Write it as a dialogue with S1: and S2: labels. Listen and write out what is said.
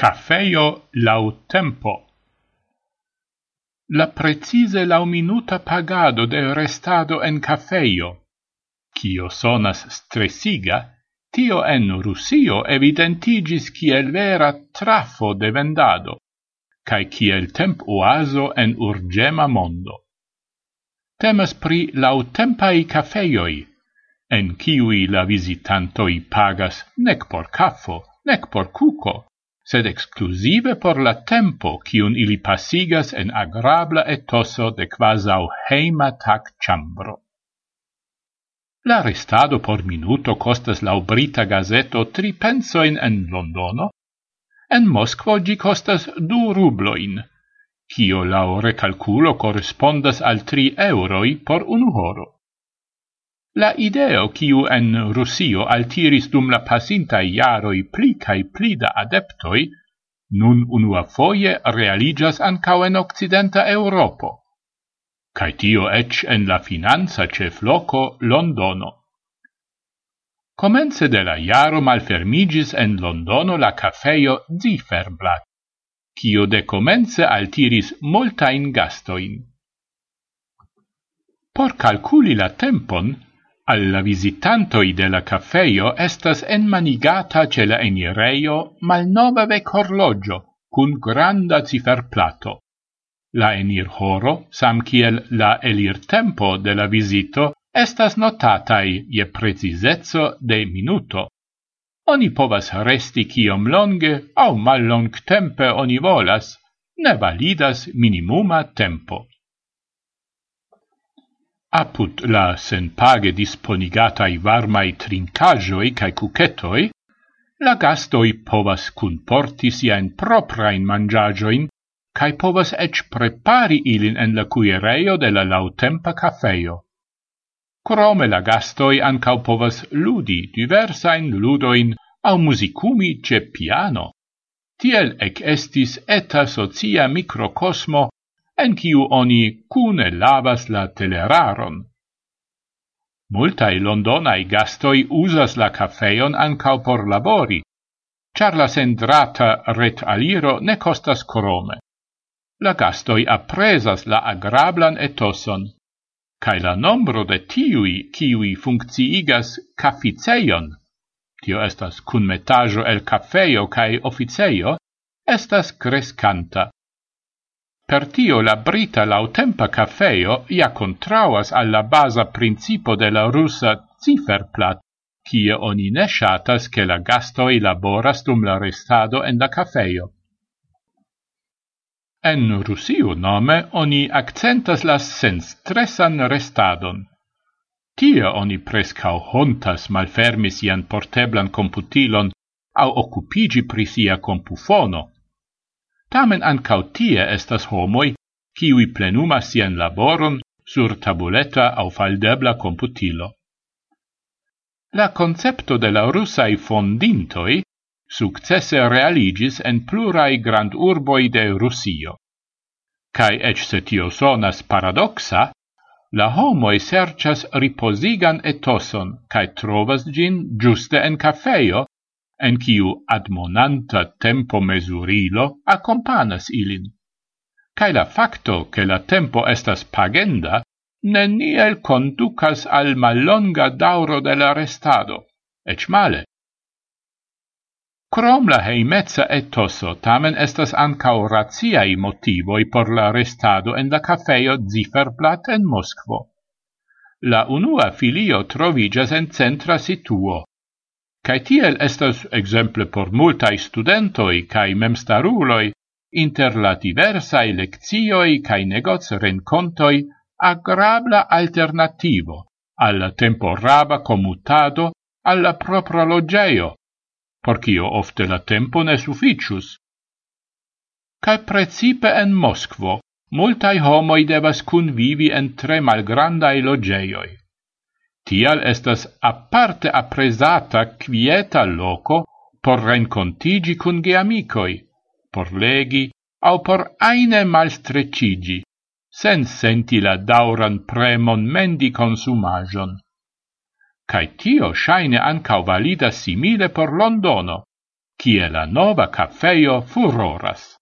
S1: caffeio lau tempo. La precise lau minuta pagado de restado en cafeio, cio sonas stressiga, tio en Rusio evidentigis kiel vera trafo de vendado, cae kiel temp oaso en urgema mondo. Temas pri lautempai cafeioi, en kiui la visitantoi pagas nec por caffo, nec por cuco, sed exclusive por la tempo cium ili passigas en agrabla etoso de quasau heima tac chambro. La restado por minuto costas lau brita gazeto tri pensoin en Londono, en Moskvo gi costas du rubloin, cio lau recalculo correspondas al tri euroi por un horo. La ideo kiu en Rusio altiris dum la pasinta jaroj pli kaj pli da adeptoj, nun unua foie realigas ancao en occidenta Europo. Cai tio ec en la finanza cef loco Londono. Comence de la iaro malfermigis en Londono la cafeio Zifferblatt, cio de comence altiris multain gastoin. Por calculi la tempon, alla visitantoi de la caffeio estas enmanigata ce la enireio malnova vec horlogio cun granda ciferplato. La enir horo, sam kiel la elir tempo de la visito, estas notatai je precisezzo de minuto. Oni povas resti kiom longe au mal long tempe oni volas, ne validas minimuma tempo apud la senpage disponigatai varmai trincajoi cae cucetoi, la gastoi povas cun cunporti siain proprain mangiagioin, cae povas ec prepari ilin en la cuireio de la lautempa cafeio. Crome la gastoi ancau povas ludi diversain ludoin au musicumi ce piano. Tiel ec estis eta socia microcosmo en kiu oni cune lavas la teleraron. Multai londonai gastoi usas la cafeion ancau por labori, char la sendrata ret aliro ne costas crome. La gastoi apresas la agrablan etoson, cae la nombro de tiui kiui funcciigas cafficeion, tio estas cun metajo el cafeo cae officeio, estas crescanta. Per tio la brita lautempa cafeo ia contrauas alla basa principo de la russa Zifferplat, kie oni ne shatas che la gastoi laboras dum la restado en la cafeo. En Rusiu nome oni accentas la senstresan restadon. Tie oni prescau hontas malfermis ian porteblan computilon au occupigi pri sia compufono, tamen ancau tie estas homoi, kiwi plenumas sian laboron sur tabuleta au faldebla computilo. La concepto de la russai fondintoi successe realigis en plurai grand urboi de Rusio. Cai ec se tio sonas paradoxa, la homoi sercias riposigan etoson, cae trovas gin giuste en cafeio, en kiu admonanta tempo mesurilo accompanas ilin. Cae la facto che la tempo estas pagenda neniel conducas al mallonga dauro de la restado, ec male. Crom la heimezza etoso tamen estas ancau raziai motivoi por la restado en la cafeo Zifferblatt en Moskvo. La unua filio trovigas en centra situo, Cae tiel estas exemple por multai studentoi cae memstaruloi inter la diversae leccioi cae negoz rencontoi agrabla alternativo alla temporaba commutado alla propra logeo, porcio ofte la tempo ne sufficius. Cae precipe en Moskvo, multai homoi devas convivi en tre malgrandae logeioi. Tial estas aparte apresata quieta loco por rencontigi cun geamicoi, por legi au por aine malstrecigi, sen senti la dauran premon mendi consumagion. Cai tio shaine ancau valida simile por Londono, kie la nova caffeio furoras.